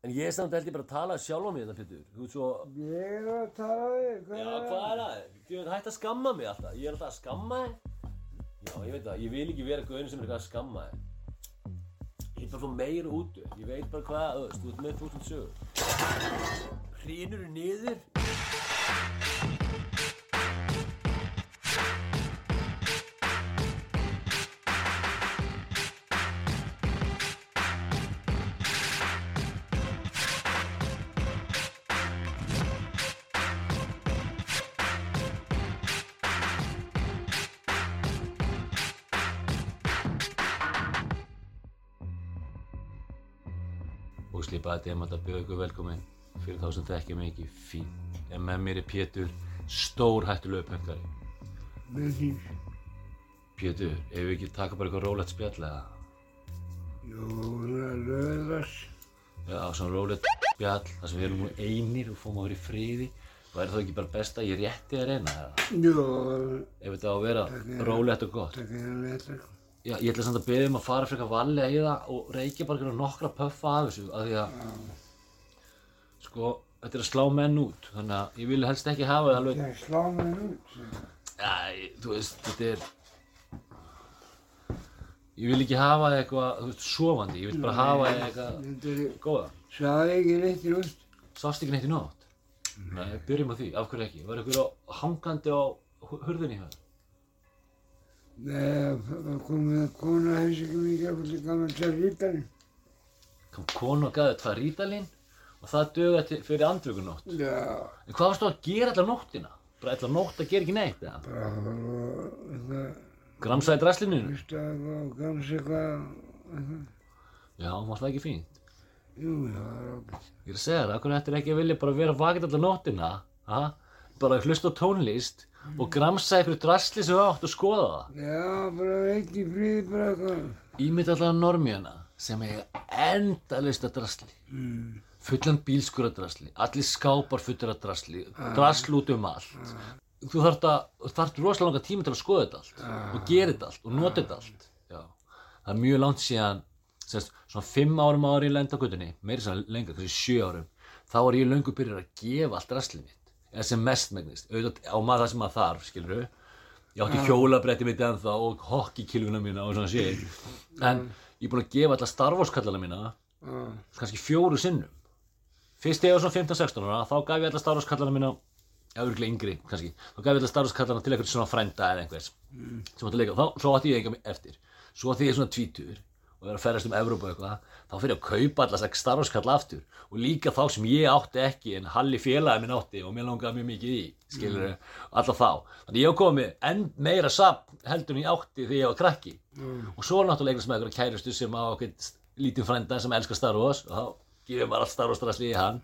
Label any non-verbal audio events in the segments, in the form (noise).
En ég er samt held ég bara að tala sjálf á mig þetta, Pétur. Þú ert svo... Ég er að tala við, hvað Já, er hvað er það? Þú veit, hætt að skamma mig alltaf. Ég er alltaf að skamma þig. Já, ég veit það. Ég vil ekki vera gauðin sem er eitthvað að skamma þig. Ég er bara svo meira út. Ég veit bara hvað, þú veist, þú ert með þúsund sögur. Hrýnur niður. Að bjóða ykkur velkomin fyrir þá sem þekkja mig ekki fín en með mér er Pétur stór með því? Pétur, ef við ekki taka bara eitthvað rólegt spjall eða? Jú, það er löðast. já, svona rólegt spjall þar sem við erum nú einir og fórum að vera í friði. Væri þá ekki bara best að ég rétti að reyna eða? Jú, ef þetta á að vera rólegt og gott. Það er letra. já, ég ætla samt að beða um að fara frekar vallega í það og reykja bara nokkra pöffa af þessu af því að sko, þetta er að slá menn út þannig að ég vil helst ekki hafa það alveg Það slá mér út. Já, ég- þú veist, þetta er Ég vil ekki hafa það eitthvað, þú veist, sofandi Ég vil bara hafa það eitthvað Þetta er, góða sagði ekki neitt í út. Sást ekki neitt í nótt? Nei, byrjum á því, af hverju ekki? Var eitthvað á- hangandi á hu- hurðinni þér? Nei, það kom með kona þessi ekki mikið að fyrir gaman til rítarinn. Kom konu og gaði tvær rítalín og það til, fyrir andvökunótt En hvað varstu að gera allar nóttina? Bara allar nótt að gera ekki neitt, eða? bara að eitthvað, Gramsaði dræslinu? eitthvað, eitthvað. Já, var það ekki fínt? Jú, já, það er. Ég er að segja það, okkur ættir ekki að vilja bara vera vakið allar nóttina, ha? bara hlusta á tónlist og gramsa einhverju drasli sem þú átt og skoða það. Já, bara í fríði bara eitthvað. Ímynd allar normjana sem eiga endalista drasli, Mm. Fullan bílskuradrasli, allir skápar fullir af drasli, drasl út um allt. Þú að, þú þarft rosalega langa tíma til að skoða þetta allt og gera þetta allt og nota þetta allt. Já. Það er mjög langt síðan, semst, svona fimm árum ári í lendagutunni, meiri svo lengra, kannski sjö árum, þá var ég löngu byrjar að gefa allt draslið mitt, eða sem mest megnist, auðvitað á maður það sem maður þarf, skilur Ég átti hjólabretti mitt ennþá og hokkikilvuna mína og svona shit. En ég er búinn að gefa alla Star Wars kallana mína kannski fjóru sinnum. Fyrst ég var svona 15-16 ára, þá gaf ég alla Star Wars kallana mína, já, örgulega yngri kannski, þá gaf ég alla Star Wars kallana til einhvern svona frænda eða einhvers sem átti að leika. Þá, svo átti ég enga eftir. Svo þegar ég er svona tvítur og er að ferðast um Evrópu og eitthvað, þá fyrir ég að kaupa alla þess Star Wars kalla aftur og líka þá sem ég átti ekki en Halli félagi minn átti og mér langaði mjög mikið í, skilur mm. alla þá. Þannig ég hef komið enn meira sapn heldur en ég átti þegar ég var krakki og svo náttúrulega einhvers með einhverja kærustu sem á okkur lítinn frænda sem elskar Star Wars og þá gefur maður allt Star Wars drasli í hann.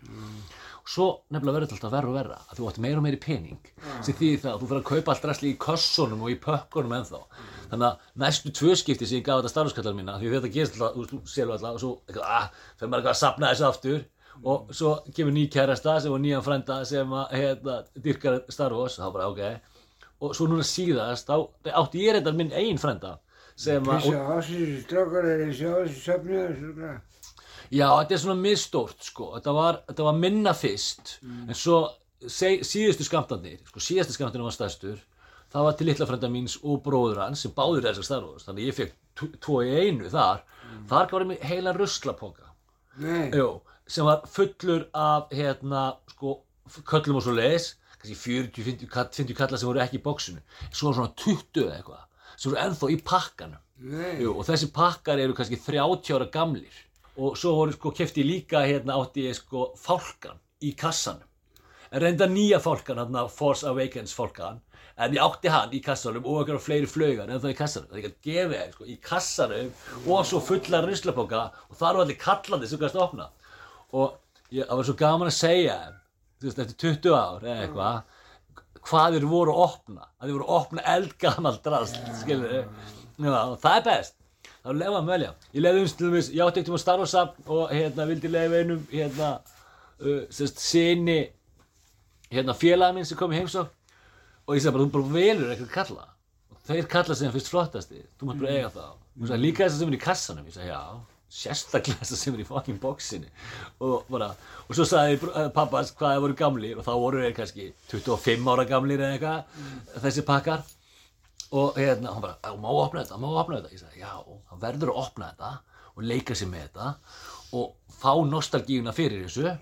Og svo nefnilega verður þetta alltaf verra og verra að þú átt meira og meiri pening sem þýðir það að þú fyrir að kaupa allt drasli í kössunum og í pökkunum ennþá. Þannig að næstu tvö skipti sem ég gaf þetta Star Wars kallar mína því þetta gerist alltaf, þú sér alltaf og svo ah, fyrir maður eitthvað að sapna þessu aftur og svo kemur ný kærasta sem var nýjan frænda sem að hérna, dyrkar Star Wars þá bara ok. Og svo núna síðast þá átti ég reyndar minn eigin frænda sem að Já, þetta er svona misstórt sko, þetta var, þetta var minna fyrst, en svo seg, síðustu skamtanir, sko síðustu skamtanir var stærstur, það var til litla frænda míns og bróður hans sem báður þessar starfos, þannig ég fekk tvo í einu þar, þar gaf ég heila jú, sem var fullur af, hérna, sko, köllum og svo leiðis, kannski 40-50 kall, 50 kalla sem voru ekki í bóksinu, svo svona 20 eða eitthvað, sem voru ennþá í pakkanum. Jú, og þessi pakkar eru kannski 30 ára gamlir og svo voru sko kefti líka hérna átti ég sko fálkan í kassanum. En reynda nýja fálkan hérna Force Awakens fálkan en ég átti hann í kassanum og eitthvað fleiri flögar en það í kassanum. Það er ekki að gefa þeir sko í kassanum og svo fulla ruslapóka og það eru allir kallandi sem kannski opna. Og ég, það var svo gaman að segja þú veist eftir 20 ár eða eitthvað hvað þeir voru að opna. Að þeir voru að opna eldgamalt drast skilur Já, það er best þá lefa að velja ég leiði um til dæmis, ég átti eitthvað starfarsafn og hérna vildi leiða einum hérna uh, sérst sinni hérna félaga minn sem kom í heimsók og ég sagði bara, þú bara velur eitthvað kalla. Og þeir kalla sem fyrst flottasti þú mátt bara eiga það og sagði, líka þess að sem er í kassanum. Ég sagði, já, sérstaklega þess sem er í fucking bóksinu og bara, og svo sagði eh, pappas hvað það voru gamlir. Og þá voru þeir kannski 25 ára gamlir eða eitthvað þessi pakkar og hérna, hann bara, "Á, má opna þetta, má opna þetta? Ég sagði, já, hann verður að opna þetta og leika sér með þetta og fá nostalgíuna fyrir þessu.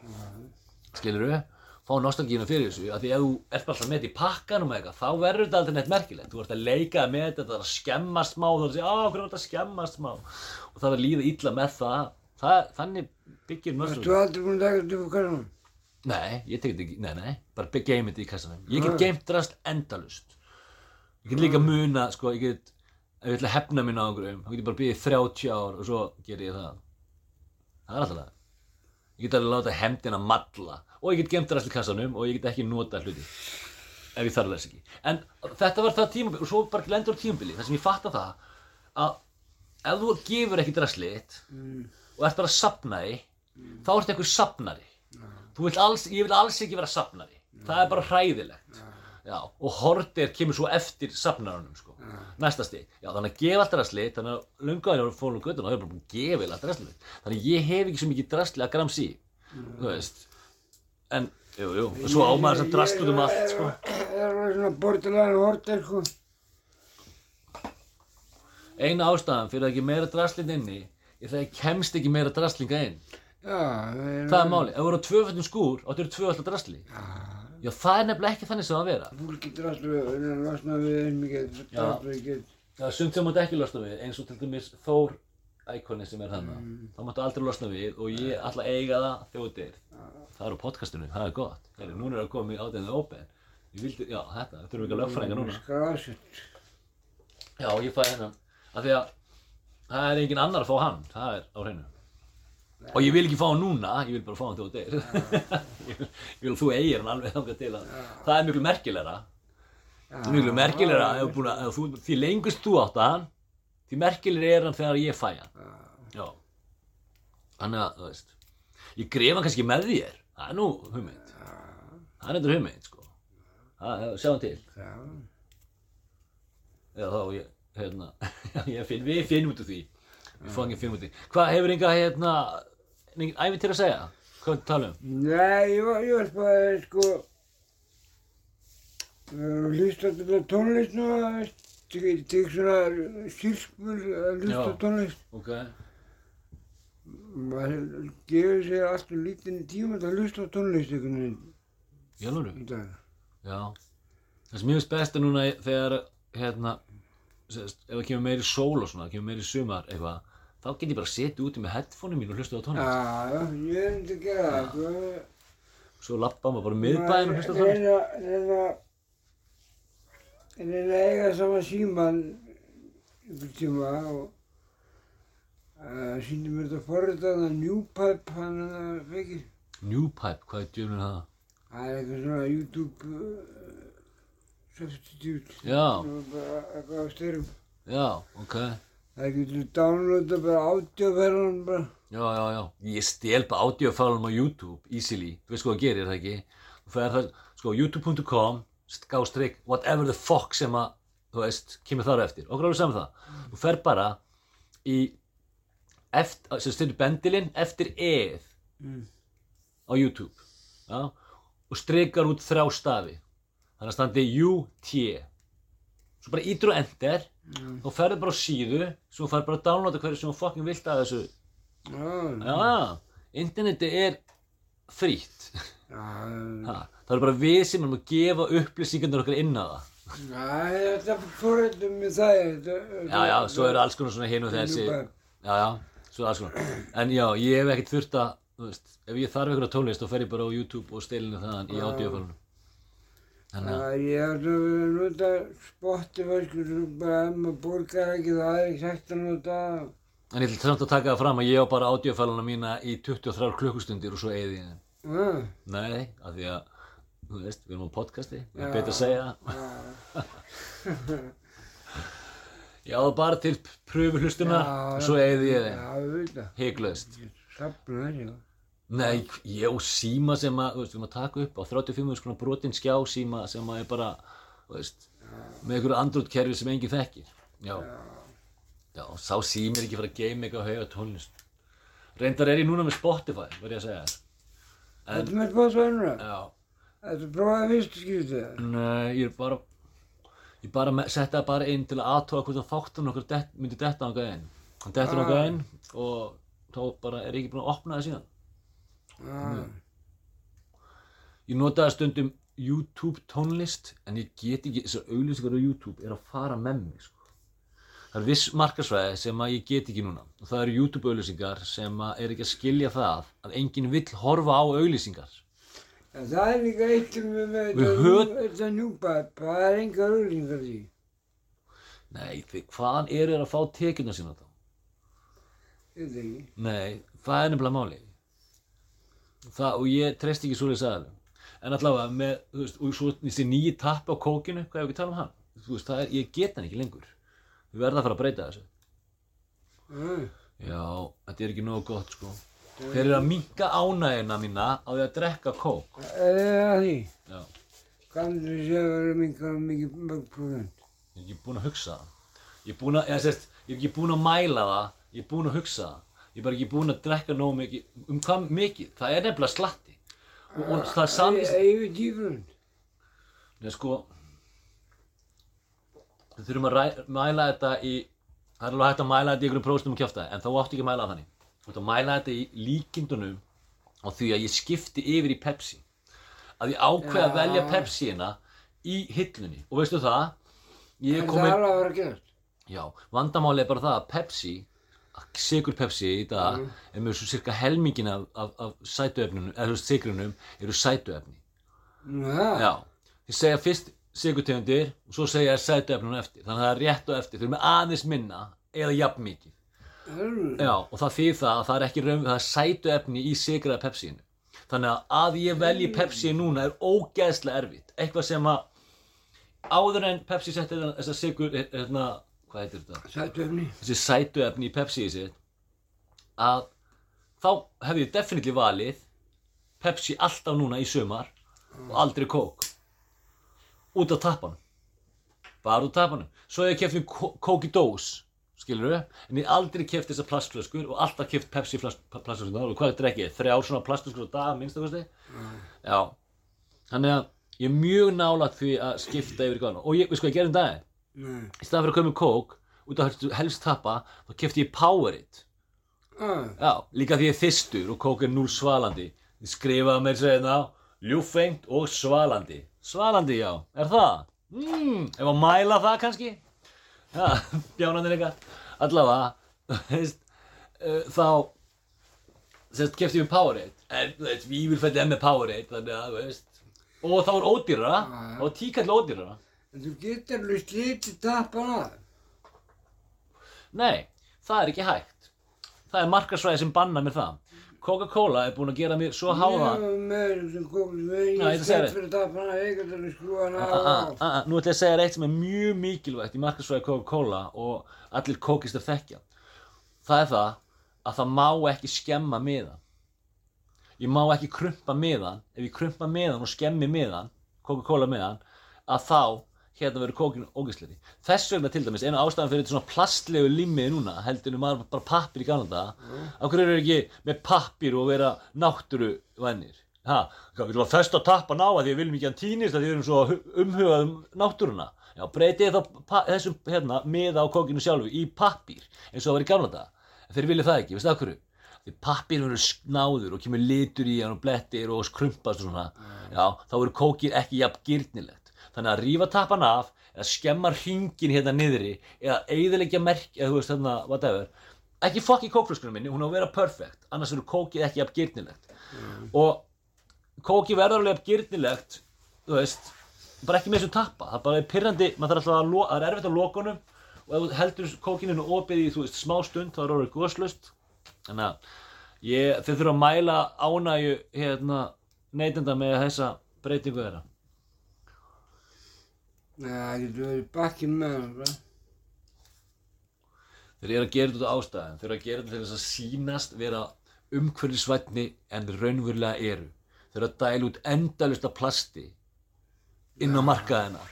Skilur fá nostalgíuna fyrir þessu af því ef þú ert alltaf með þetta í pakkanum eða eitthvað þá verður þetta aldrei neitt merkilegt. Þú ert að leika með þetta, þetta er að skemmast smá þú ert að segja, á, hvernig er þetta að skemmast smá. Og það er að líða illa með það, það þannig byggir Þú nostalgíu aldrei búin að taka þetta upp á kassanum? nei, ég tek þetta ekki, nei, nei bara geym þetta í kassanum. Ég get geimt drast endalust ég get líka muna, sko, ég get ef ég ætla að hefna mín á einhverjum þá get ég bara byggðið 30 ár og svo ger ég það. Það er alltaf það. Ég get alveg láta hefndina malla og ég get gemt drast í kassanum og ég get ekki nota hluti ef ég þarf þess ekki. En þetta var það tímabili og svo bara lendur tímabili þar sem ég fatta það að ef þú gefur ekki drastli þitt og ert bara að sapna því þá ertu einhver sapnari þú vilt alls, ég vil alls ekki vera sapnari það er bara hræðilegt já, og hortir kemur svo eftir sapnarunum sko. næsta stig. Já, þannig að gefa alltaf drasli þannig að lungaðin er fórum göttuna og það er bara búin að gefa alltaf drasli þannig að ég hef ekki svo mikið drasli að gramsi í þú veist. En, jú, jú, og svo ámaður drasli út um allt sko. Það er alveg svona bortilega horter, sko. eina ástæðan fyrir að ekki meira drasling inni er það að ég kemst ekki meira draslinga inn. Já, það er... það er máli, ef þú eru á tvöföldum skúr áttu eru tvöföldum drasli. Já, það er nefnilega ekki þannig sem það á að vera Fólk getur alltaf að losna við einn mikið, Já. draslu ekki. Það er sumt sem mátt ekki losna við, eins og til dæmis Þór íkoni sem er þarna. Mm. Það máttu aldrei losna við og ég ætla að eiga það deyr. Það er á podcastinu, það er gott. Heri, núna er það komið átæðinu open. Ég vildi, já, þetta, þurfum við ekki að lögfræðinga núna. Skrásett. Já, ég fæ hennan. Af því að það er engin annar að fá hann, það er á hreinu. Og ég vil ekki fá hann núna, ég vil bara fá hann þegar þú deyr. (laughs) ég, ég vil að þú eigir hann alveg þangað til að það er miklu merkilegra. Það er miklu merkilegra ef, þú, því lengust þú átt að hann því merkilegri er hann þegar ég fæ hann. Já. Þannig að, þú veist ég gref hann kannski með þér. Það er nú hugmynd. Það er eitthvað hugmynd, sko. Það, sjáum til. Já. eða þá ég, hérna (laughs) ég finn, við finnum út úr því. Við ekki finnum út úr því. Hvað hefur enga, hérna engin æfi til að segja hvað er tala um Nei, ég var, ég var bara, sko, hlusta þetta tónlist nú, veist, tek tek svona sirkmur að hlusta Já. á tónlist. ok, Maður gefur sér alltaf lítinn tíma að hlusta tónlist einhvern veginn jálfur dag. Já, það sem ég veist best er núna þegar, hérna, ef það kemur meiri sól og svona, kemur meiri sumar eitthvað, þá get ég bara setið úti með headphone mín og hlusta á tónlist. já, ég er myndi að gera það, sko. Svo lappa maður bara um miðbæðin og hlusta á tónlist. Reyna, reyna, reyna að eiga saman síman einhvern tíma og uh, síndi mér þetta forritað að Newpipe, hann er það feikir. Newpipe, hvað er djöfnir það? Það er eitthvað svona YouTube uh, substitute. Já. Svona Bara eitthvað á styrum. Já, ok. Það getur downloada bara audioferðan bara. Já, já, já. Ég stel bara audiofælum á YouTube, easily. Þú veist hvað það gerir, það ekki? Þú fer það, sko, youtube.com, skástrík, whatever the fuck sem að, þú veist, kemur þar eftir. Okkur alveg saman það. Þú fer bara í, eftir, sem stundur bendilinn, eftir eð Mm. á YouTube. Já, og strikar út þrjá stafi. Þannig að standi UT. Svo bara ítur og enter, Mm. þá ferðu bara á síðu, svo fer bara að downloada hverju sem þú fucking vilt að þessu Já, Já, interneti er frítt. já, Ha, það er bara við sem erum að gefa upplýsingarnar okkar inn á það. já, þetta forritum með það. þetta- Já, já, svo eru alls konar svona hinn og þessi. Já, já, svo er alls konar. En já, ég hef ekkert þurft að, þú veist, ef ég þarf einhverja tónlist þá fer ég bara á YouTube og stelinu þaðan í audiofælunum. Þannig að, ég hef að nota Spotify, sko, svo bara ef maður borgar ekki það er ekki hægt að nota. en ég ætla samt að taka það fram að ég á bara audiofæluna mína í 23 klukkustundir og svo eði ég þeim. Já, Nei, af því að, þú veist, við erum á podcasti, við erum betur að segja. já. Já, það bara til pröfu hlustuna Já, og svo eði ég þeim. Já, við veit það. Já. Nei, ég og síma sem að, veist, við erum að taka upp á 35 skona brotin skjá síma sem að er bara, veist, með einhverju andrútkerfi sem enginn þekkir. Já. Já, sá sími er ekki fara að geima eitthvað að hauga tónlist. Reyndar er ég núna með Spotify, verð ég að segja. En, Þetta með bóðsvæði núna? já, Þetta prófaði fyrstu skiptið það? nei, ég er bara, ég bara me- setti það bara inn til að aðtóa hvort það þáttan okkur myndi detta ángað inn. Hann dettur Ah. ángað inn og þá bara er ég ekki búinn að opna það síðan. Já. Ég notaði stundum YouTube tónlist en ég get ekki, þessar auglýsingar á YouTube er að fara með mig sko. Það er viss markarsvæði sem að ég get ekki núna og það eru YouTube auglýsingar sem að er ekki að skilja það að enginn vill horfa á auglýsingar. En það er líka eitt um þetta njúpap, það er enga auðlingar því. Nei, því hvaðan eru þeir að fá tekjuna sína þá? Nei, það er nefnilega máli. Það, og ég treyst ekki svoleiðis aðeins. En allavega með, þú veist, og svo þessi nýji tappi á kókinu, hvað hefur ekki talað um hann? Þú veist, það er, ég get hann ekki lengur. Við verðum að fara að breyta þessu. Já. Já, þetta er ekki nógu gott sko. Þeir eru að minka ánægina mína á því að drekka kók. Er það því? Já, myndir þú segja að vera mingar mikið mörg prófent? ég er ekki búinn að hugsa það. Ég er búinn að, ég, er ekki búinn að mæla það, ég er búinn að hugsa það. Ég er bara ekki búinn að drekka nógu mikið. Um hvað mikið? Það er nefnilega slatti. Og, og það er samist... Yfir tífrönd? Nei, sko, við þurfum að ræ, mæla þetta í, það er alveg hægt að mæla þetta í einhverjum prófstum og kjáftæði, en þá áttu ekki að mæla það þannig. Þú ert að mæla þetta í líkindunum á því að ég skipti yfir í Pepsi. Að ég ákveð að velja Pepsi-ina í hillunni. Og veistu það, ég er það er komin, já, vandamáli er bara það að Pepsi, sigur Pepsi í dag, Mm. er með svo cirka helmingin af, af, af sætuefnunum, eða sigrunum, eru sætuefni. Það? Já, þið segja fyrst sigurtegundir og svo segja sætuefnunum eftir. Þannig að það er rétt og eftir. Þau eru með aðeins minna eða jafn mikið. Alveg? Já, og það þýð það að það er ekki raun, það er sætuefni í sigraða Pepsíinu. Þannig að að ég velji Pepsi núna er ógeðslega erfitt. Eitthvað sem að áður en Pepsi setti þessa sigur, hérna, hvað heitir þetta? Sættöfni? Þessi sætuefni í Pepsi í sitt, að þá hefði ég definitely valið Pepsi alltaf núna í sumar og aldrei kók út af tappanum. Bara út af tappanum. Svo hef ég mér kó- kók í dós skilur við, en ég hef aldrei keft þessar plastflöskur og alltaf keft Pepsi plastflöskur. Og hvað er drekkið, þrjár svona plastflöskur á dag minnst það kosti. Já, þannig að ég er mjög nálægt því að skipta yfir og ég, við sko, ég gerði um daginn. Í staðan fyrir að koma með kók út af helst- helst tappa þá kefti ég Powerade Ah, Já, líka því ég er þyrstur og kók er núl svalandi. Ég skrifaði með segja það, ljúfengt og svalandi. Svalandi, já, er það? Mmm, ef að mæla það kannski? Já, (laughs) bjánandi líka. Allavega, (laughs) veist, uh, þá, kefti ég Powerade. En, þú veist, Vífurfell er með Powerade, þannig að, veist, og þá er ódýrara, Já, já. þá er tíkall ódýrara. En þú getur alveg slítið tappan af. Nei, það er ekki hægt. Það er markarsvæði sem banna mér það. Coca-Cola er búin að gera mér svo háða. Ég var með þessum Já, ég skemmt þér. fyrir tappan af, ég getur alveg skrúa hana Ah, ah, af. ah, Nú ætla ég að segja þér eitt sem er mjög mikilvægt í markarsvæði Coca-Cola og allir kókistar þekkja. Það er það að það má ekki skemma miðan. Ég má ekki krumpa miðan. Ef ég krumpa miðan og skemmi miðan, Coca-Cola miðan, að þá hérna verður kókinu ógæsleiri. Þess vegna til dæmis, eina ástæðan fyrir þetta svona plastlegu limmiði núna, heldur maður bara pappir í gamla daga. Af hverju eru ekki með pappir og vera náttúruvænir? Ha, við viljum að festa tappa ná að því við viljum ekki að týnist að því við erum svo umhugað um náttúruna. Já, breytið þá þessum hérna miða á kókinu sjálfu í pappír eins og það var í. En þeir vilja það ekki, veistu af hverju? Því pappír verður snáður og kemur litur í hann og blettir og skrumpast og svona. Já, þá verður kókið ekki jafn gyrnilegt. Þannig að rífa tappan af eða skemma hringin hérna niðri eða eigðilegja merk, eða þú veist þarna, whatever. Ekki fokk í kókflöskunum minni, hún á að vera perfect, annars verður kókið ekki jafn gyrnilegt. Og kóki verður alveg gyrnilegt, þú veist, bara ekki með þessum tappa. Það bara er pyrrandi, maður þarf alltaf að, það er erfitt á lokunum og ef þú heldur kókininu opið í, þú veist, smá stund, þá er orðið góðslust. Þannig að ég, þið þurfa að mæla ánægju, hérna, neytenda með þessa breytingu þeirra. Nei, það getur verið bakkin með bara. Þeir eru að gera þetta út af ástæðum, þeir eru að gera þetta til þess að sýnast vera umhverfisvætni en þeir raunverulega eru. Þeir eru að dæla út endalust af plasti inn á markaðina.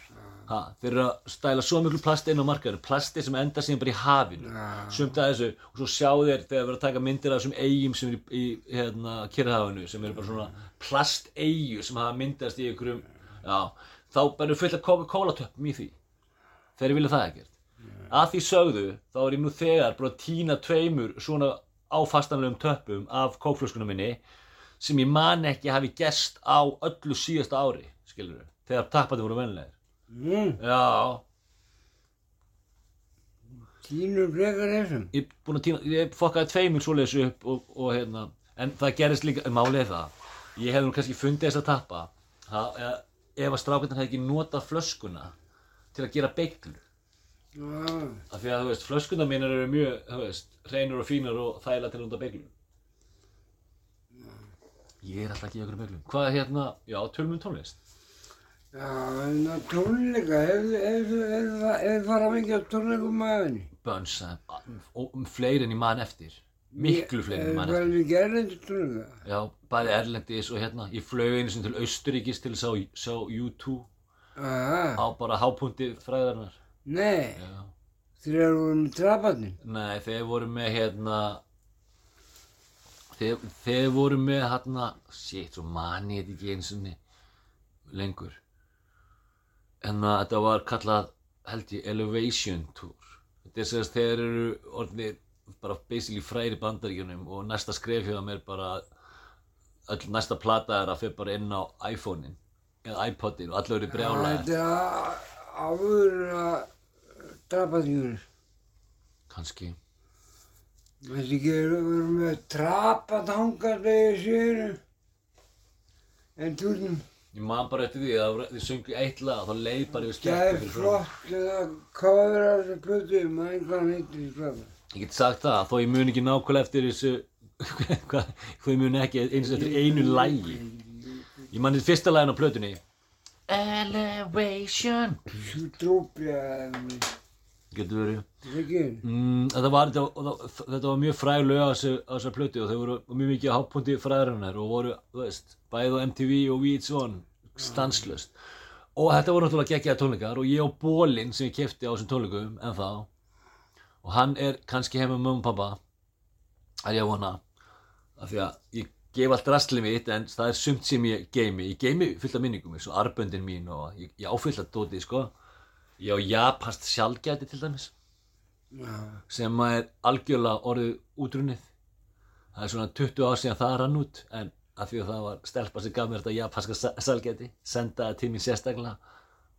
ha, þeir eru að stæla svo miklu plasti inn á markaðinu plasti sem enda síðan bara í hafinu sumt að þessu og svo sjá þeir þegar verður að taka myndir af þessum eigum sem eru í, í hérna, kyrrahafinu sem eru bara svona plasteigu sem hafa myndast í einhverjum já, þá verður fullt af Coca-Cola töppum í því. Þeir vilja það ekkert. Að því sögðu þá er ég nú þegar bara að tína tveimur svona áfastanlegum töppum af kókflöskunum minni sem ég man ekki hafi gerst á öllu síðasta ári skilur við, þegar tappandi voru venlegir Mm, já, tínur frekar þessum. ég er búinn að tína ég fokkaði tveimur svoleiðis upp og, og hérna, en það gerist líka, málið er það ég hefði nú kannski fundið þess að tappa það, eða, ef að strákarnar hefði ekki notað flöskuna til að gera beiglu Já, af því að þú veist, flöskunar mínar eru mjög veist, hreinur og fínar og þægilega til að nota beiglu ég er alltaf ekki í okkur beiglu hvað er hérna, já, tölum um tónlist? Já, en að tónleika, hefur fara mikið á tónleikum maðurinn? Bönsa, og um fleiri en ég man eftir miklu fleiri en ég man Hefur eftir farið mikið erlendur tónleika? já, bæði erlendis og hérna ég flög einu sinni til Austuríkis til að sjá, sjá U2 Aha, á bara hápunkti fræðarinnar. Nei, já. þeir voru með traparnir. nei, þeir voru með hérna þeir, þeir voru með hérna shit, svo mani ég þetta ekki einu sinni lengur. En að þetta var kallað held ég Elevation Tour. Þetta er sérst þeir eru orðinir bara basically fræri bandaríkjunum og næsta skref hjá er bara öll næsta plata er að fyrir bara inn á iPhone-in eða iPod-in og allir eru brjálæðir Þetta er áður að traparnir. kannski Þetta ekki verið með trapat hangandi í sérum. En túrnum, ég man bara eftir því að þið sungu eitt lag og þá leið bara yfir það skemmtu er flott cover af þessu plötu, maður einhvern heitir í trapat. Ég get sagt það, þó ég mun ekki nákvæmlega eftir þessu, (laughs) hvað, þó ég mun ekki eins og eftir einu lægi. Ég man þetta fyrsta lægin á plötunni. Elevation. Getur verið. Mm, þetta, var, þetta, var, þetta var mjög fræg lög á þessar plötu og þau voru mjög mikið á hápunkti fræðarinnar og voru, þú veist, bæði á MTV og VH1 stanslöst. Og þetta voru náttúrulega geggjaða tónleikar og ég og Bólinn sem ég kefti á þessum tónleikum en þá og hann er kannski heima með mömmu og pappa að ég vona. Af því að ég gef allt rastlið mitt en það er sumt sem ég geimi ég geimi fullt af minningum eins og arböndin mín og ég, ég áfyllt að dóti sko. Ég á japanst sjálfgæti til dæmis Já, sem er algjörlega orðið útrunnið. Það er svona 20 ár síðan það rann út en af því að það var stelpa sem gaf mér þetta japanska sa- sælgæti senda það til mín sérstaklega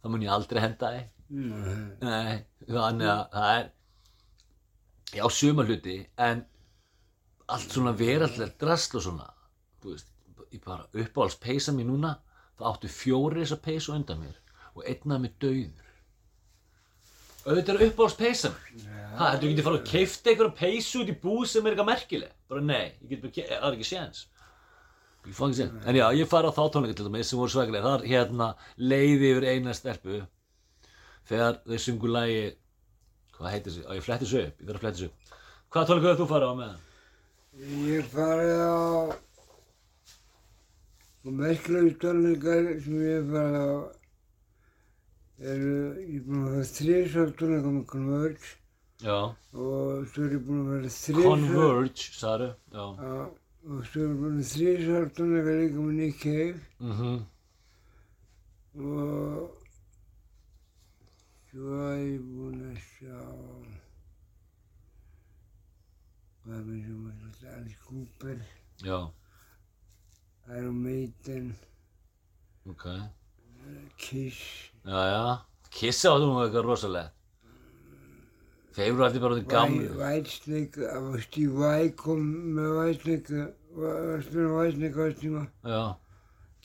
þá mun ég aldrei henda það Nei. Nei, þannig að það er já, suma hluti en allt svona veraldlega drasl og svona þú veist, ég bara uppáhalds peysa mér núna það áttu fjóri þessa peysu undan mér og einna með dauður auðvitað er uppáhalds peysa mér. Ha, þetta getur fara að keifta einhverja peysu út í búð sem er eitthvað merkileg? Bara nei, ég get bara, það er ekki séns ég fá ekki séns, en já, ég fara á þá tónleika til dæmis sem voru svakalega, þar hérna leiði yfir eina stelpu þegar þau sungu lagi hvað heitir þessu, á ég fletti þessu upp ég þarf að fletti þessu upp. Hvaða tónleika hefur þú farið á með? Ég farið á og merkilegu tónleikar sem ég hef farið á eru, ég er búinn að vera þrísar tónleika með Converge. Já, og svo er ég búinn að vera þrísar Converge, sagðu já, og svo er ég búinn að þrísar tónleika líka með Nick Cave. Mhm. Og svo er ég búinn að sjá hvað er mér sem að þetta Alice Cooper já, Iron Maiden. Ok Kiss. Já, já, Kiss áttu nú eitthvað rosalegt þeir voru alltaf bara því gamlu Whitesnake, að Steve Vai kom með Whitesnake, var spila Whitesnake á þess tíma, já,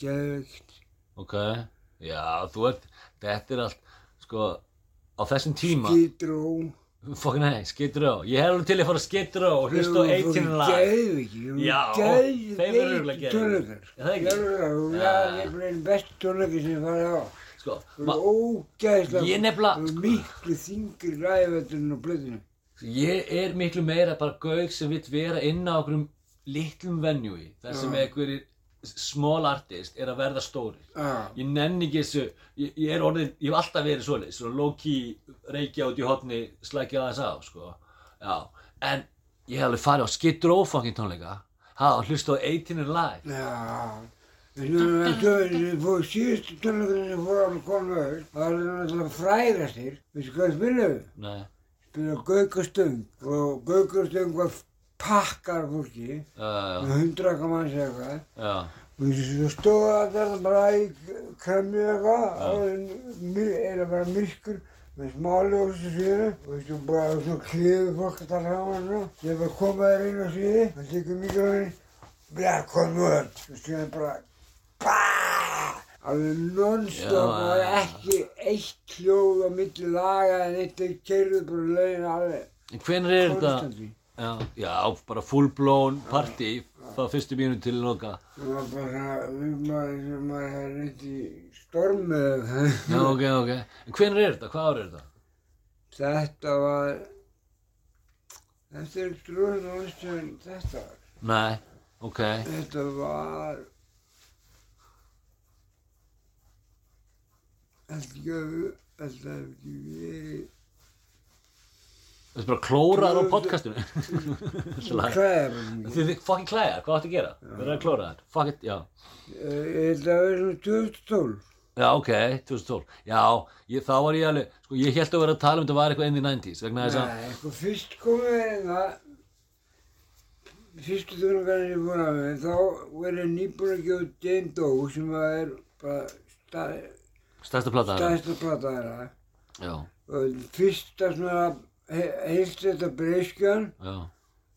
geðveikt. ok já, þú ert, þetta er allt sko, á þessum tíma Skid Row. fokkin nei, Skid Row ég hef alveg til að fara að Skid Row og hlusta á 18 lag Geðveiki, Já, þeir eru geðveiki geðveikir. tónleikar. Er það ekki? Það er einn best tónleikar sem ég farið á. sko, Það er ógæðislega, Ég nefnilega- það miklu þingri ræðveturinn á blöðinu. Ég er miklu meira bara gaug sem vill vera inn á okkur litlum venjúi þar sem einhverjir small artist er að verða stórir. Já, ég nenni ekki þessu ég, ég er orðin, ég hef alltaf verið svoleiðis svona low key, reykja út í hotni slækja aðeins á, sko. Já, en ég hef alveg farið á Row fucking tónleika. Og hlusta á 18 and Live. Já. Við fórum síðustu tónleikunum sem að koma öll, það var náttúrulega frægastir, veistu hvað spilaðu? nei, Spila Gaukastöng og Gaukastöng var pakkar fólki, já, já, með hundra okkar manns eða eitthvað. Og stóða þetta bara í kremju eitthvað, og er að vera myrkur með smáljós og síðu og þessu bara svona kliðu fólk að tala saman og. Ég bara koma þér inn á síðu, hann tekur mikrofónin, já, kom nú öll, og síðan bara BAAAAH! Alveg non-stop. Og það er ekki eitt hljóð á milli laga en eitt þeir keirðu bara lögin alveg. Hvenær er þetta. Já, já, bara full blown party þá fyrstu mínúti til loka. Það var bara svona, við maður eins og maður hefði reynt í eitthvað. já, ok, ok, en hvenær er þetta, hvað ár er þetta? Þetta var, þetta er dröðn og veistu en þetta var. nei, ok, Þetta var, held ekki að, held að hef ekki verið þetta er bara klóraðar á podcastinu (laughs) klæðabæðingi. Þið þið fucking klæða, hvað áttu að gera? Verður að klóra þær? Fuck it, já. Ég held að það verið svona 2012. Já, ok, 2012. Já, ég, þá var ég alveg, sko, ég held að vera að tala um þetta var eitthvað inn í 90s, vegna þess að, Nei, sko fyrst komið hérna, fyrstu tónleikarnir ég búin að með, þá verið nýbúin að gefa Jane Doe sem að er bara stað, stærsta staðista plata þeirra. Já, Og fyrsta svona heilst þetta breyskjan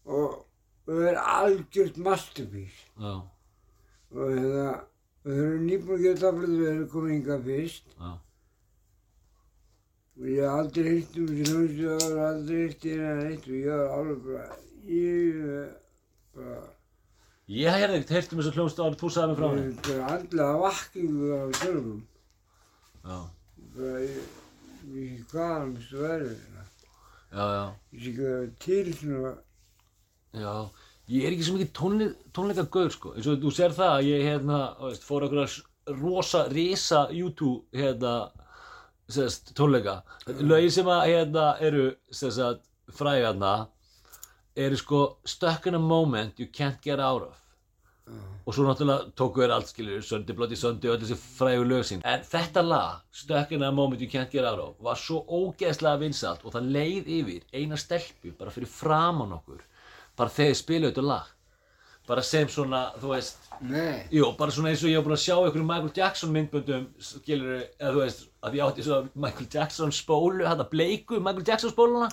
og það er algjört masterpiece. já, Og hérna, við höfum nýbúin að gefa taflið við erum komið hingað fyrst. já. Og ég hef aldrei heyrt um þessi hljómsveit og ég hef aldrei heyrt í henni neitt og ég var alveg bara, ég bara, Ég hef ekkert heyrt um þessu hljómsd áður, þú sagði mig frá ég henni. er bara andlega vakkingu á. Já, Bara, ég ég veit ekki hvað hann mistu verður hérna. Ég sé ekki að það er til svona, já. Ég er ekki svo mikið tónle, tónleika gaur, sko. Eins og þú sér það að ég, hérna, veist, fór okkur rosa, risa YouTube, hérna, sérst, tónleika. Lögin sem að, hérna, eru, sérst, frægarna, eru sko stuck in a moment you can't get out of og svo náttúrulega tóku þér allt skilur Söndi, Bloody Söndi og öll þessi frægu lög sín. En þetta lag, Stuck in a moment you can't get out of var svo ógeðslega vinsalt og það leið yfir eina stelpu bara fyrir framan okkur. Bara þegar þið spilaðu þetta lag. Bara sem svona, þú veist Jú, bara svona eins og ég hef búin að sjá ykkur Michael Jackson myndböndum, skilur eða þú veist, að ég átti svo Michael Jackson spólu, þetta bleiku Michael Jackson spóluna,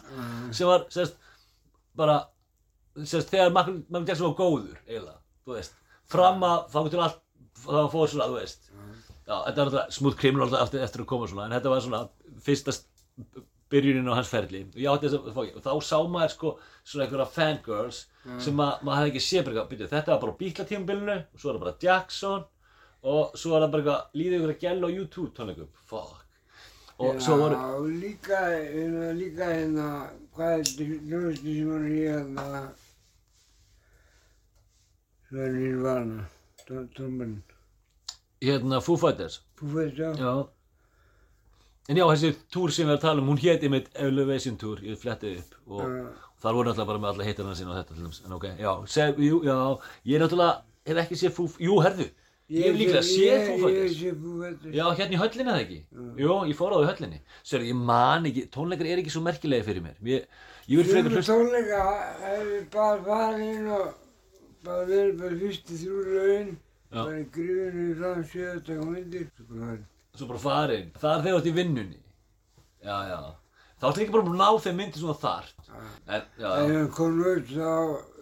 sem var, sérst, bara, sérst, þegar Michael, Michael Jackson var góður, eiginlega, þú veist, fram að, þá getur allt, þá fór svona, þú veist, já, þetta var náttúrulega smooth criminal alltaf eftir, að koma svona, en þetta var svona fyrsta st- byrjunin á hans ferli, átti þess þá sá maður sko, svona einhverja fangirls, sem að, maður hefði ekki séð bara eitthvað, þetta var bara á bíklatímabilinu, og svo er það bara Jackson, og svo er það bara eitthvað, líðið ykkur að gæla á YouTube tónleikum, fuck, og svo voru, Já, líka, líka hérna, hvað er þetta hljóðstu sem hann er hérna, svo er Nirvana, tónmenn, hérna, Foo Fighters, þú veist það? já, en já, þessi túr sem við erum að tala um, hún héti með Elevation Tour, ég flettið upp, og Já. þar voru náttúrulega bara með alla hittarna sína og þetta til dæmis, en ok, já, seg, jú, já, ég er náttúrulega, hef ekki séð Foo, jú, herðu, ég hef líklega séð Foo Fighters, Foo Fighters. já, hérna í höllinni það ekki, jú, ég fór á það í höllinni, sér, ég man ekki, tónleikar er ekki svo merkilegi fyrir mér, ég, ég vil frekar hlusta, tónleika hef ég bara farið inn og bara verið bara fyrstu þrjú Já. bara grifinu fram sjöðu taka myndir. Svo bara farið. svo bara farin, það er þegar þú ert í vinnunni, já, já, þá ertu líka bara búin að ná þeim myndir þú þart, en, já, En já, hann kom út þá,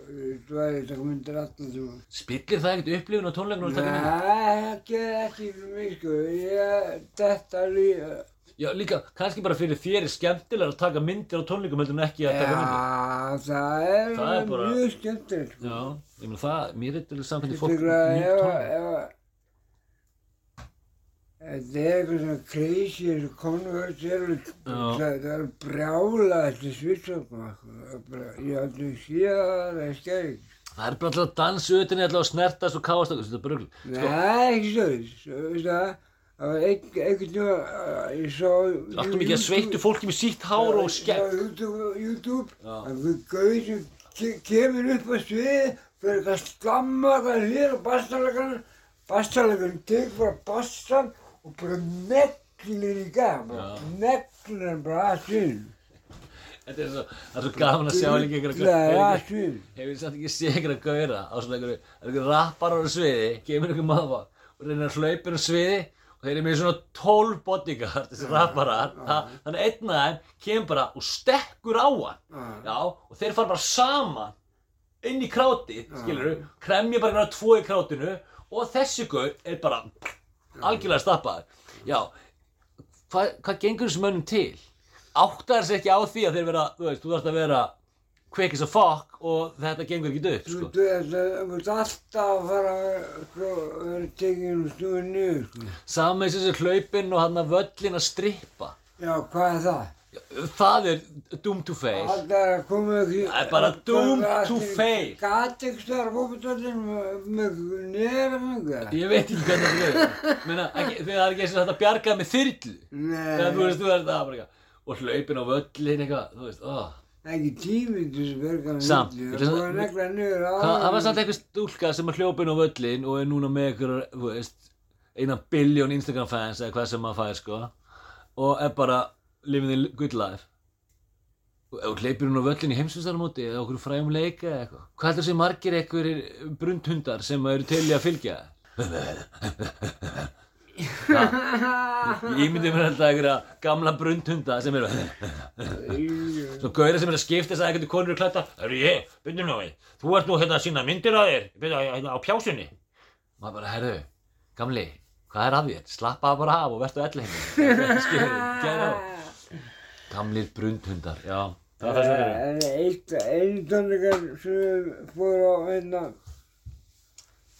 þú væri taka myndir allan tíma. spillir það ekkert upplifun á tónleikunum að taka myndir? Nei, það er ekki fyrir mig sko, ég, þetta líka. Já, líka, kannski bara fyrir þér er skemmtilega að taka myndir á tónleikum heldur en ekki að taka myndir. Já, það er, Það er bara- mjög skemmtilegt sko. Já, ég meina það, mér er þetta samt Þetta fólk er eitthvað, nýtt ef, tónleik. ef, þetta er eitthvað svona crazy, þessu konvert er það er brjála þetta svitsöfn, ég aldrei séð það, það er skæg. Það er bara alltaf að dansa utan í alltaf að snertast og káast okkur, þetta er bara rugl. Nei, ekki svo, veist það, það. Alltaf mikið að sveittu fólki með sítt hár og. Já, YouTube, YouTube, Já. það er gauð sem ke- kemur upp á sviði, fyrir eitthvað að slamma eitthvað hér og bassalegarinn, bassalegarinn tegur bara bassan og bara neglir í gang, bara neglir hann bara að sviðinu. Þetta er svo, það er svo gaman að sjá líka ykkur að Nei, að sviðinu. Hefur þið samt ekki séð ykkur að gauðra á svona það er ykkur rappar á sviði, kemur ykkur maður og reynir að hlaupa á sviði og þeir eru með svona 12 bodyguard, þessi rapparar, þannig einn af þeim kemur bara og stekkur á hann, Já. og þeir fara bara saman inn í kráti, skilur du, kremja bara einhverja tvo í krátinu og þessi gaur er bara algjörlega stappaður. Já, hvað, hvað gengur þessum mönnum til? Áttar þessi ekki á því að þeir vera, þú veist, þú þarfst að vera quick as a fuck og þetta gengur ekki upp, Þú sko. veist, það er alltaf að fara að sko, vera tekinn og snúið niður, sko. Með þessi hlaupin og hann að völlin að strippa. Já, hvað er það? Það er doom to face. Alltaf er að koma ekki... Það er bara doom to fail. Gat ekki stöðar fókbúttöldin með nefnum, Ég veit ekki hvernig þetta er. Meina, ekki, þegar það er ekki eins og þetta bjargað með þyrlu. Þegar þú Nei, veist, þú veist það bara eitthvað. Og hlaupin á völlin eitthvað, þú veist, óh. Ekki tími til þess að verka með Samt, Það að- var. Það það samt eitthvað stúlka sem er hljópin á völlin og er núna með veist, eina biljón Instagram fans eða hvað sem maður fær, sko. Og er bara living the good life. Og hleypir hún á völlin í heimsvistarmóti eða okkur frægum leika eða eitthvað. Hvað heldur sem margir einhverjir brundhundar sem eru til í að fylgja? Ég ímyndi mér alltaf einhverja gamla brundhunda sem eru Svo gauðir sem er að skipta þess að einhvern konur eru klætta Það eru ég, byrju nú við Þú ert nú hérna að sína myndir á þér Byrju hérna á pjásunni. Maður bara, herru, gamli, hvað er að þér? Slappa bara af og verðstu elli henni á Gamlir brundhundar, já. Það er það sem eru eitt, einu tónleikar sem fór á hérna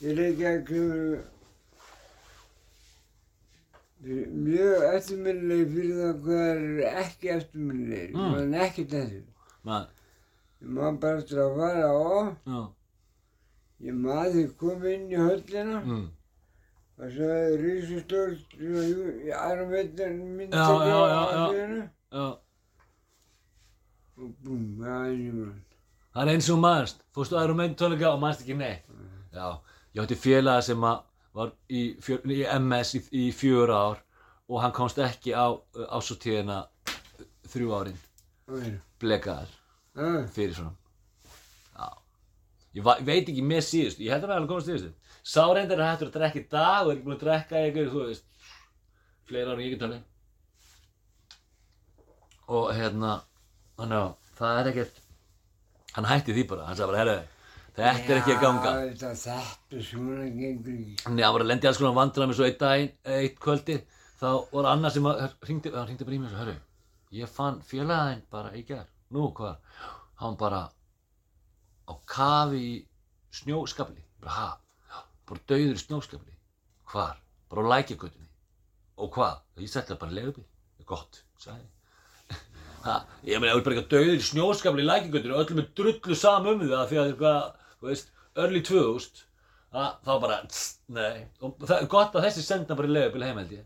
í Reykjavík sem eru mjög eftirminnilegi fyrir það hvað eru ekki eftirminnilegi. Mm. Mm. Man ekki þessu. Maður, bara eftir að fara á, já, ég því kom inn í höllina mm, og svo hefði rísustórt í aðra myndtækja já, á já og búm, það er einu mann. Það er eins og maðurst, fórstu aðra með tónleika og maðurst ekki neitt. Já, ég átti félaga sem að var í, fjör, í MS í, í fjör ár og hann komst ekki á ásóttíðina þrjú árin, blekaðar fyrir svona. Ég, va, ég veit ekki með síðust, ég held að það alveg komast síðustu. Sá reyndar er hættur að drekka í dag og er ekki búin að drekka ykkur, þú veist, fleira ára en ég get talið. Og hérna, hann já, það er ekkert, hann hætti því bara, hann sagði bara, herru, þetta er ekki að ganga. Já, þetta, þetta svona gengur ekki. Þannig að hann var að lendi alls konar vandræðum eins og eitt daginn, eitt kvöldi, þá var annar sem að, hringdi, hann hringdi bara í mig og svo, hörru, ég fann félaginn bara í gær, nú hvað, hann bara á kafi í snjóskafli, bara ha, bara dauður í snjóskafli, hvar, bara á lækjakötunni, og hvað, ég setti það bara í. Leigubíl, gott, ég. (laughs) Ha, ég meina, þú er bara eitthvað dauður í snjóskafli í lækjakötunni og öllum er drullu saman um það því að eitthvað, þú veist, early 2000, að, þá bara, tss, nei, og það er gott að þessi senda bara í leigubíl heim held ég.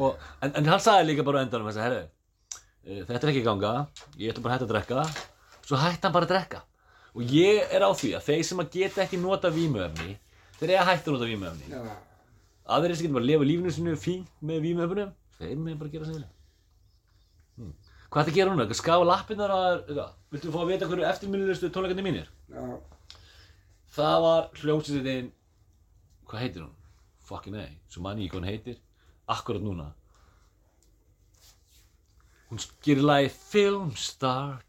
Og, en, en hann sagði líka bara á endanum þess að, herru, eh, þetta er ekki ganga, ég ætla bara að hætta að drekka, svo hætti hann bara að drekka. Og ég er á því að þeir sem að geta ekki nota vímuefni, þeir eiga að hætta að nota vímuefni. Já, Aðrir sem geta bara að lifa lífinu sinu fínt með vímuefnum, þeir með bara að gera vilja. Hmm. Hvað að gera núna? Skafa eitthvað, viltu fá að vita hverju eftirminnilegustu tónleikandi mínir? já, Það var hljómsveitin, hvað heitir hún? Fucking nei, svo manni hvað hún heitir, akkurat núna. Hún gerir lagi Filmstar.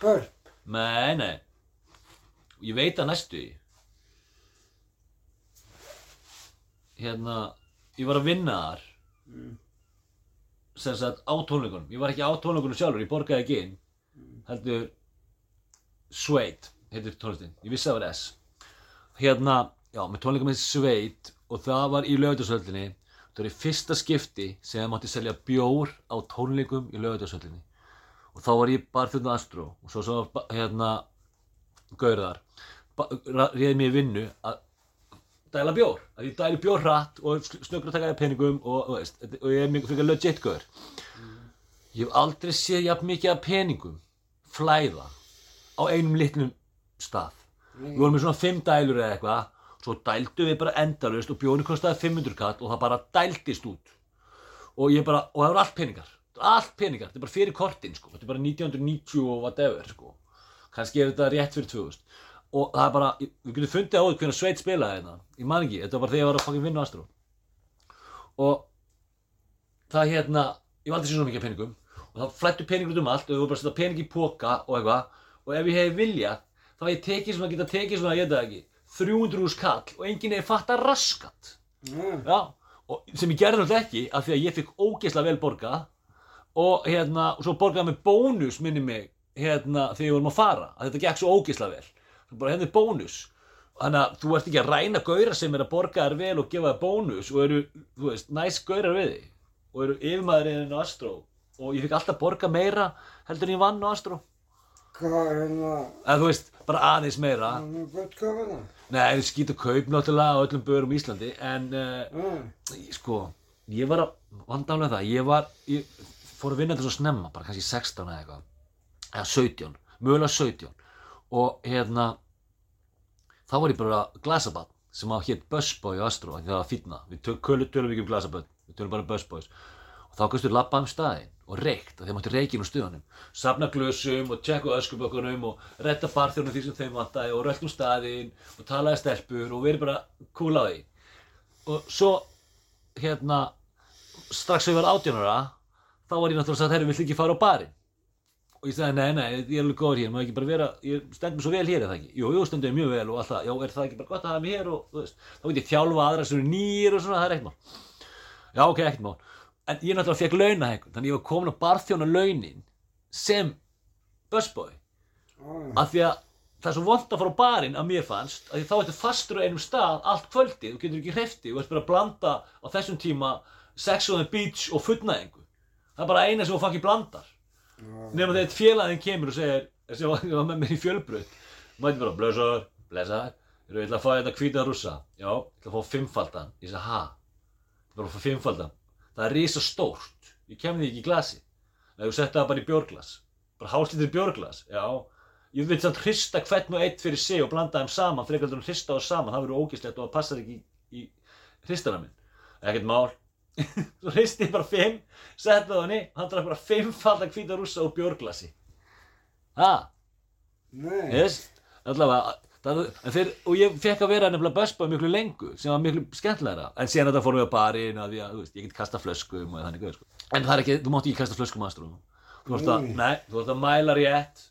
börn. Nei, nei. Ég veit að næstu því. Hérna, ég var að vinna þar. Sem sagt á tónleikunum. Ég var ekki á tónleikunum sjálfur, ég borgaði ekki inn. Heldur Sveit, heitir tónlistin. Ég vissi að það var S. Hérna, já, með tónleikum með Sveit og það var í lögutarsöllinni. Það var í fyrsta skipti sem það mátti selja bjór á tónleikum í lögutarsöllinni. og þá var ég bara þjóðn Astro og svo svo hérna gaurðar réði mér vinnu að dæla bjór að ég dæli bjór hratt og snöggur að taka þér peningum og, og, veist, og ég er fyrir legit gaur ég hef aldrei séð jafn mikið af peningum flæða á einum litlum stað. Við vorum með svona fimm dælur eða eitthvað svo dældu við bara endalaust og bjónu kostaði 500 kall og það bara dældist út. Og ég bara, og það voru allt peningar allt peningar, þetta er bara fyrir kortin sko. þetta er bara 1990 og whatever sko. kannski er þetta rétt fyrir 2000 og það er bara, við getum fundið á því hvernig Sveit spilaði þetta, ég man ekki þetta var þegar ég var að fucking vinna á Astro. Og það hérna ég var aldrei sér svo mikið peningum og það flættu peningur út um allt og við vorum bara að setja pening í póka og eitthvað og ef ég hef viljað þá hef ég tekið svona, geta tekið svona, ég veit það ekki 300 úr skall og enginn hefði fatta raskat. Já. Já, og sem ég gerði náttúrulega ekki af því að ég fikk ógeðslega vel borga og hérna, og svo borgaði með bónus minni mig, hérna, þegar við vorum að fara að þetta gekk svo ógeðslega vel. Svo bara hérna er bónus. Þannig að þú ert ekki að ræna gaurar sem er að borga þér vel og gefa þér bónus og eru, þú veist, næs gaurar við þig. Og eru yfirmaðurinn á Astro. Og ég fikk alltaf borga meira heldur en ég vann á Astro Hvað hérna, eða þú veist, bara aðeins meira. Hann er gott kafa Nei, skýt og kaup náttúrulega á öllum börum í Íslandi en uh, sko, ég var að vandálega það, ég var ég fór að vinna þetta svo snemma, bara kannski 16 eða eitthvað. Eða 17, mögulega 17 og hérna þá var ég bara glasabann sem að hétt Busboy á Astro, af því það var fínna. Við tölum ekki um glasabann, við tölum bara Busboys og þá kannstu labba um staðinn og reykt, af því að mátti reykinn úr stöðunum. Safna glösum og tjekka öskubökkunum og redda barþjónum því sem þeim vantaði og röllt um staðinn og talaði stelpur og verið bara cool á því. Og svo hérna strax þegar ég var 18 ára þá var ég náttúrulega sagt, herru, viltu ekki fara á barinn? Og ég sagði, nei, nei, ég er alveg góður hér maður ekki bara vera, ég stend mér svo vel hér það ekki? Jú, jú, stendur ég mjög vel og alltaf, já, er það ekki bara gott að hafa mig hér og, þú veist, þá get ég þjálfa aðra sem eru nýr og svona, það er ekkert mál. Já, ok, ekkert mál en ég náttúrulega fekk launahækkun, þannig ég var komin að barþjóna launin sem busboy. Af því að það er svo vond að fara á barinn að mér fannst að því þá ertu fastur á einum stað allt kvöldi, þú getur ekki hrefti og ert bara að blanda á þessum tíma sex on the beach og fullnæðingu. Það er bara eina sem þú fucking blandar. Nema þegar félaginn kemur og segir sem var, með mér í fjölbröð mæti bara, blessaður, blessaður ég ætla að fá þetta hvíta rússa. Já, ég ætla að fá fimmfaldan. Ég sagði, ha, ég ætla að fá fimmfaldan það er risa stórt, ég kem því ekki í glasi. Nei, þú setja það bara í bjórglas. Bara hálslítur bjórglas, já. Ég vil samt hrista hvern og eitt fyrir sig og blanda þeim saman, frekar heldur en hrista þá saman. Það verður ógislegt og það passar ekki í, í hristana minn, ekkert mál. (laughs) Svo hristi ég bara fimm setti það henni, hann drakk bara fimm falda hvíta rússa og bjórglasi. Ha, Nei. yes. Allavega, það, þeir, og ég fekk að vera nefnilega busboy miklu lengur sem var miklu skemmtilegra en síðan þetta fórum við á barinn að að, þú veist, ég get kasta flöskum og þannig sko. en það er ekki, þú mátt ekki kasta flöskum aðstrú þú vorst að, Nei. nei, þú vorst að mæla rétt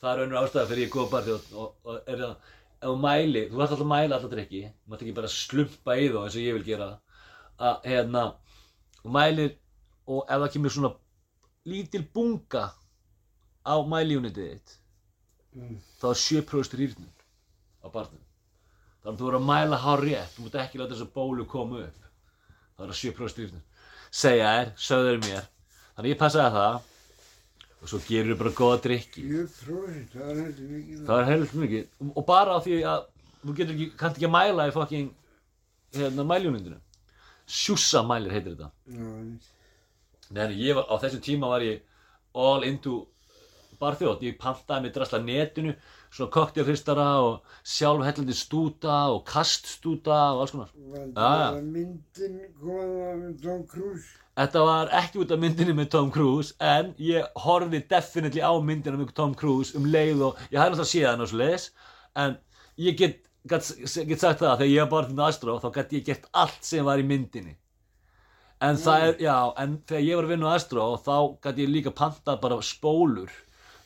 það er önnur ástæða fyrir ég góð bara og, og, og er það, ef þú mæli þú vorst alltaf að mæla alltaf drikki þú mátt ekki bara slumpa í þá eins og ég vil gera að, hérna þú mælir og ef það kemur svona lítil bunga á mæliunitið þitt Mm. þá er 7% rýrnum á barnum. Þannig að þú verður að mæla hár rétt þú mútt ekki láta þessu bólu koma upp. Það er 7% rýrnum segja þér, sögðu þér mér. Þannig að ég passaði það. Og svo gerur bara góða drikki Ég prófið, það er heldur mikið. það er heilt mikið. Og bara á því að þú getur ekki, kannt ekki að mæla í fucking hérna, mæljónundinu. Sjússa mælir heitir þetta. Nei, ég var, á þessum tíma var ég all into barþjótt, ég pantaði mig drasla netinu, svona koktelhristara og sjálfhellandi stúta og kaststúta og alls konar. var það myndin komaða með Tom Cruise? Þetta var ekki út af myndinni með Tom Cruise, en ég horfði definitely á myndina með Tom Cruise um leið og ég hafði náttúrulega séð hann og svo leiðis, en ég get, get, get sagt það að þegar ég var til Astró þá gæti ég gert allt sem var í myndinni. En það er, já, en þegar ég var að vinna á Astró þá gæti ég líka pantað bara spólur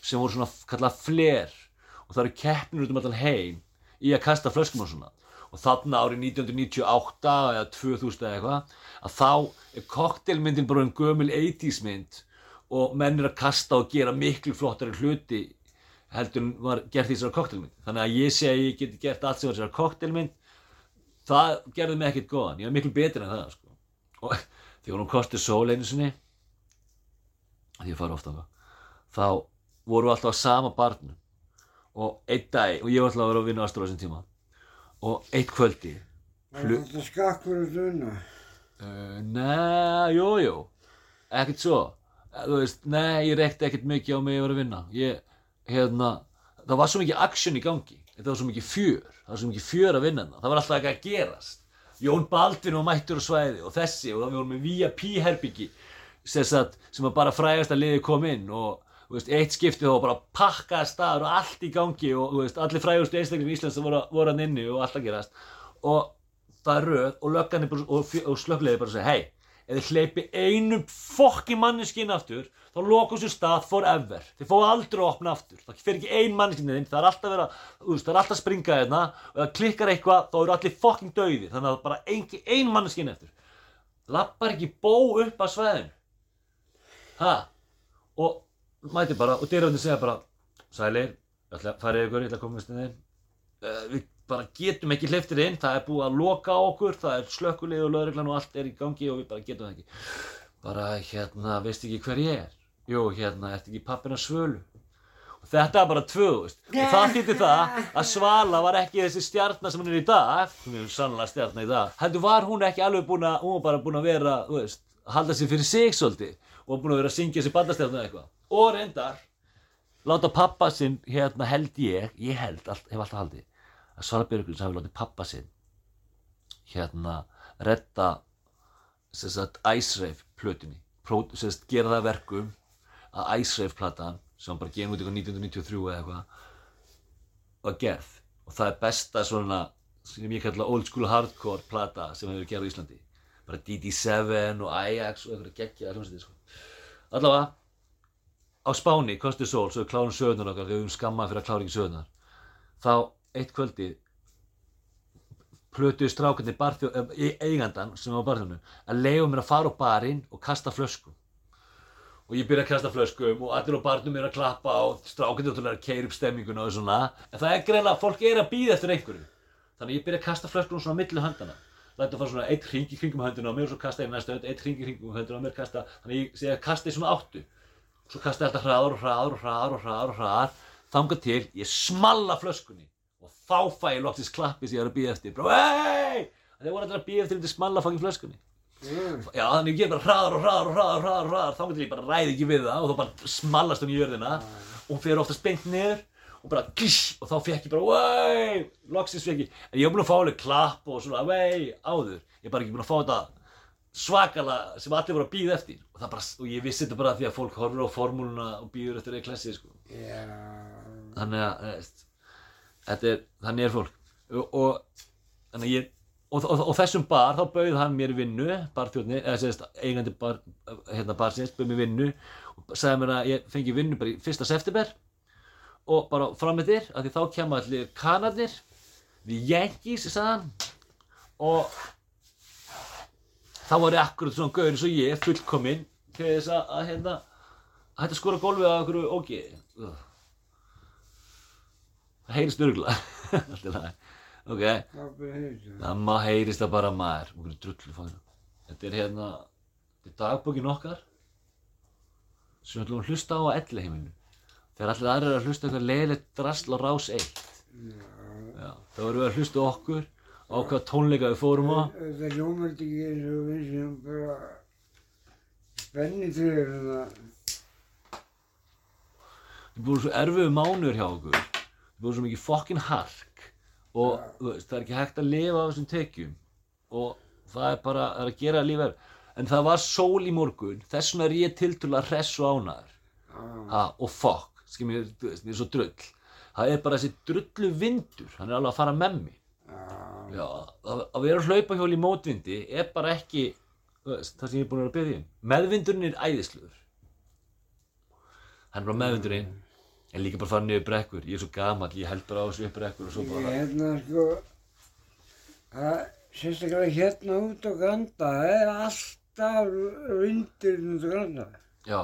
sem voru svona kallað fler og það eru keppnir út um allan heim í að kasta flöskum og svona. Og þarna árið 1998 eða 2000 eða eitthvað að þá er koktelmyndin bara en gömul 80s mynd og menn er að kasta og gera miklu flottari hluti heldur en var gert í þessari koktelmynd þannig að ég segi að ég geti gert allt sem var þessari koktelmynd það gerði mig ekkert góðan. Ég var miklu betur en það sko. og (laughs) þegar hún kosti sól einu sinni því ég fara ofta á það þá vorum við alltaf á sama barnum og einn dag, og ég var alltaf að vera að vinna Astra á þessum tíma. Og eitt kvöldi Var þetta skakkur og svona? uh, Nei, jú, jú. Ekkert svo. Eh, veist, nei, ég rekti ekkert mikið á mig að vera að vinna. Ég, hérna það var svo mikið action í gangi. Þetta var svo mikið fjör, það var svo mikið fjör að vinna þarna. það var alltaf eitthvað að gerast. Jón Baldvin var mættur á svæði og þessi og það við vorum með VIP herbyggi sem, sem var bara frægast að liði kom inn og veist, eitt skipti þá bara pakkaði staður og allt í gangi og veist, allir frægustu einstaklega í Íslands voru, hann inni og allt að gerast. Og það er röð og löggan og, og slökkliði bara segja hei, þið hleypi einum fokki manneskinn aftur þá lokum sér stað forever. Þið fóðu aldrei að opna aftur. Það fyrir ekki ein manneskinn inn. Það er alltaf að vera, veist, það er alltaf að springa hérna og það klikkar eitthvað þá eru allir fokking dauðir. Þannig að bara ein, ein manneskinn eftir lappar ekki bó upp að sveðinu ha? Og mæti bara og dyrröndin segja bara sælir, ég ætla að fara ykkur, ég ætla að komast inn inn uh, við bara getum ekki hleyftir inn, það er búið að loka okkur, það er slökkulið og lögreglan og allt er í gangi og við bara getum það ekki. Bara hérna, veist ekki hver ég er? Jú, hérna, ertu ekki pappina svölu? Og þetta er bara tvö, veist. Og það þýtti það að Svala var ekki þessi stjarnar sem hún er í dag, hún er sannlega stjarnar í dag, heldur var hún ekki alveg búin að, hún var bara búin að vera, veist, halda sig fyrir sig svolítið og búin að vera að syngja sér bandastjarnar eitthvað. Og reyndar, láta pappa sinn, hérna held ég, ég held, allt, hef alltaf haldið, að Svala Björgvins hafi látið pappa sinn hérna sagt Ice Rave plötunni sagt gera það að verkum að Rave platan sem bara gefin út eitthvað 1993 eða eitthvað var gerð. Og það er besta svona sem ég kalla old school hardcore plata sem hefur gerð á Íslandi. Bara DD7 og Ajax og eitthvað geggja sko. allavega á Spáni, Kosti Sól, svo við klárum sögurnar okkar við höfum skammað fyrir að klára ekki sögurnar. Þá eitt kvöldi plötuðu strákarnir barþjó, e eigandan sem var á barþjónu að leiða mér að fara á barinn og kasta flöskum og ég byrja að kasta flöskum og allir á barnum er að klappa og strákarnir er að keira upp stemminguna og svona. En það er greinlega, fólk er að býða eftir einhverju. Þannig að ég byrja að kasta flöskum svona á milli höndana læta að fara svona eitt hring í kringum höndina á mér og svo kasta ég næsta hönd, eitt hring í kringum höndina á mér kasta, þannig að ég segi að kasta í svona áttu svo kasta ég alltaf hraðar og hraðar og hraðar og hraðar og hraðar þangað til ég smalla flöskunni og þá fæ ég loksins klappi sem ég er að býða eftir. Bara hei þeir voru allir að býða eftir að smalla fangin flöskunni. Mm. já þannig ég bara hraðar og hraðar og hraðar og hraðar, og hraðar þangað til ég bara ræði ekki við það og þá bara smallast hún í jörðina og hún fer oftast beint niður og bara kiss og þá fekk ég bara vei loksins fekk ég en ég var búinn að fá alveg klapp og svona vei áður. Ég er bara ekki búinn að fá þetta svakala sem allir voru að býða eftir og, bara, og ég vissi þetta bara því að fólk horfir á formúluna og býður eftir eða klassi sko. Já. þannig að veist, þetta er, þannig er fólk og, og, þannig ég, og, og, og þessum bar þá bauð hann mér vinnu barþjóðni, eða sérst eigandi bar, hérna barsins, bauð mér vinnu og sagði mér að ég fengi vinnu bara í fyrsta september og bara frammetir að því þá kemur allir kanarnir við Yankees, sagði hann og þá var ég akkurat svona gaur eins og ég, fullkominn til þess að, að hérna að hætta að skora gólfið á okkur ógeði Ugh. það heyrist (laughs) lagi. Ok, er það má heyrist það bara maður. Okkur drullu fangina þetta er hérna, þetta er dagbókin okkar. Sem við ætlum að hlusta á að elli heiminu þegar allir aðrir eru að hlusta eitthvað leiðilegt drasl á rás 1 Já, þá erum við að hlusta okkur á hvaða tónleika við fórum á. Þetta ljómar ekki eins og við sem bara spenni fyrir það. Það er búin svo erfiðu mánuður hjá okkur. Það er búin svo mikið fokkin hark. Og þú veist, það er ekki hægt að lifa af þessum tekjum. Og það er bara það er að gera lífið en það var sól í morgun. Þess vegna er ég tiltölulega hress og ánæður ha, og fokk, skil mér, þú veist, mér er svo drull. Það er bara þessi drullu vindur. Hann er alveg að fara með mig. Já. Já, að, að vera að hlaupa hjól í mótvindi er bara ekki veist, það sem ég er búin að vera að byggja um. Meðvindurinn er æðisluður hann er bara meðvindurinn en líka bara fara niður brekkur. Ég er svo gamall, ég held bara á þessu upp brekkur og svo Ég bara hérna sko, það, sérstaklega hérna út á Granda, það er alltaf vindur út á Granda. já,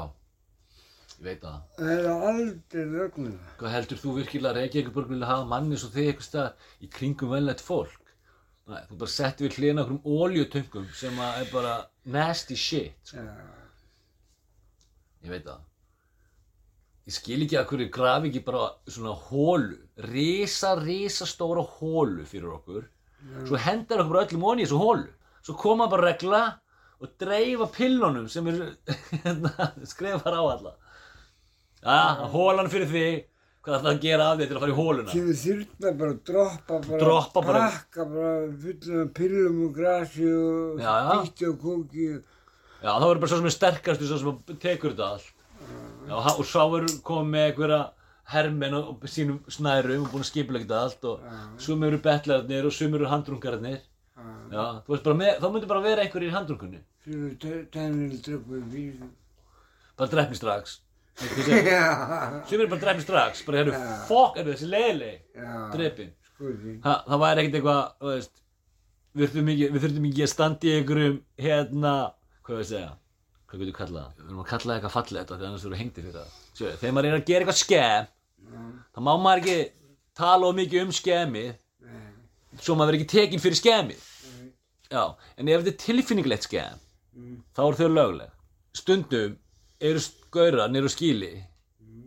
ég veit það. Það er aldrei rögnum. hvað heldur þú virkilega að Reykjavíkuborg vilja hafa manni svo þig eitthvað stað í kringum velnætt fólk Nei, þú bara settir við hlýna okkur um óljutöngum sem að er bara nasty shit sko. Já. ég veit það. Ég skil ekki að hverju grafi ekki bara svona hólu risa, risa stóra hólu fyrir okkur. Svo hendar okkur öllum onni í þessu hólu svo koma bara regla og dreifa pillunum sem eru (laughs) hérna, skrifar á alla. Já, hólan fyrir því hvað það að gera af því til að fara í hóluna Kemur þyrna bara að droppa bara Droppa bara- Pakka bara fullum af pillum og grasi og bíti og kóki. Já, þá verður bara svo sem er sterkast svo sem tekur þetta allt. Já, og sá er komið með einhverja hermenn og sínum snærum og búin að skipulega þetta allt og sum eru betlarnir og sum eru handrungarnir Já, þú veist bara með, þá myndir bara vera einhverjir í handrungunni Svo tennil dröppu fyrir bara drefni strax Sum eru bara drefni strax bara hérna, Já. fokk er þessi drepin Sko því ha, það væri ekkert eitthvað, veist við þurfum ekki, við þurfum ekki að standa í einhverjum hérna, hvað við segja? Hvað getur við kallað það? Við erum að kalla það eitthvað fallegt af því annars þú eru hengdi fyrir það. Sjö, þegar maður er að gera eitthvað skemm þá má maður ekki tala of mikið um skemmið Nei, svo maður verður ekki tekinn fyrir skemmið nei, já, en ef þetta er tilfinninglegt skemm mm, þá eru þau lögleg. Stundum eru gaurar nýru skíli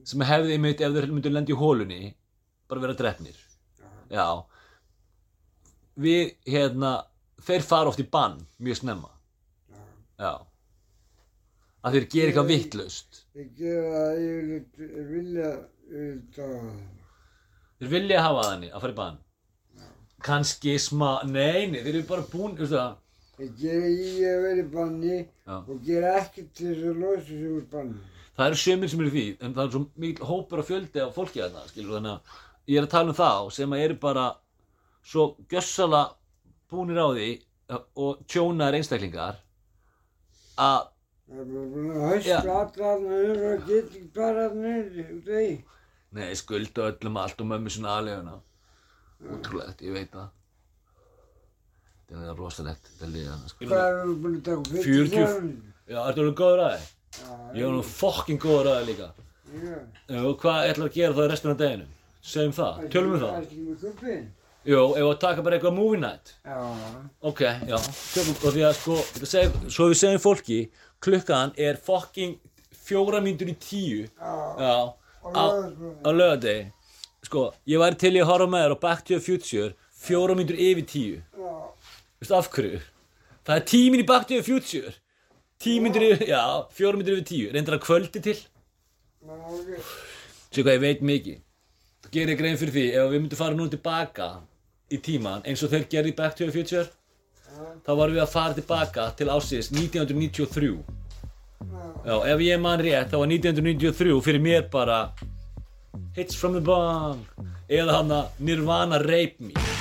sem hefði einmitt ef þeir myndu lendi í hólunni bara vera drefnir já. Við hérna þeir fara oft í bann mjög snemma. Já. Að þeir gera eitthvað vittlaust Ég gera ég vilja þeir vilja hafa þannig að fara í bann. Kannski smá, nei, nei, þeir eru bara búin, þú veist það? Ég gera í að vera í banni og gera ekkert til þess að losa sig úr banni. Það eru sömur sem eru því en það er svo mikil hópur og fjöldi af fólki þarna skilur þannig að ég er að tala um þá sem að eru bara svo gjössala búnir á því uh, og tjónaðir einstaklingar að Það er að niður og því. nei, skulda öllum allt og mömmu sinna aðleguna útrúlegt, ég veit það þetta er rosalegt þetta er liðan. Hvað er þú búin að taka? 40? 54? já, ertu alveg góður að? Já, ég var nú fokkin góður að þið líka Já. Og hvað ætlar að gera það restina af deginu? segjum það, tölum við það Það er ekki með kuppin. jú, ef að taka bara eitthvað movie night Já. Ok, já, tökum, og því að sko, seg, svo við segjum fólki, klukkan er fucking fjóra mínútur í tíu, Já. já, á, lögadegi, sko, ég væri til í að horfa með þér á Back to the Future, fjóra mínútur yfir tíu, Já. veistu af hverju? Það er tíminn í Back to the Future, tíu mínútur yfir, já, fjóra mínútur yfir tíu, reyndar að kvöldi til, séu hvað ég veit mikið, gerir grein fyrir því, ef við myndum fara nú tilbaka í tíman, eins og þeir gerði í Back to the Future, þá varum við að fara tilbaka til ásins 1993 Já. Já, ef ég man rétt þá var 1993 fyrir mér bara Hits from the Bong eða hann að Nirvana Rape Me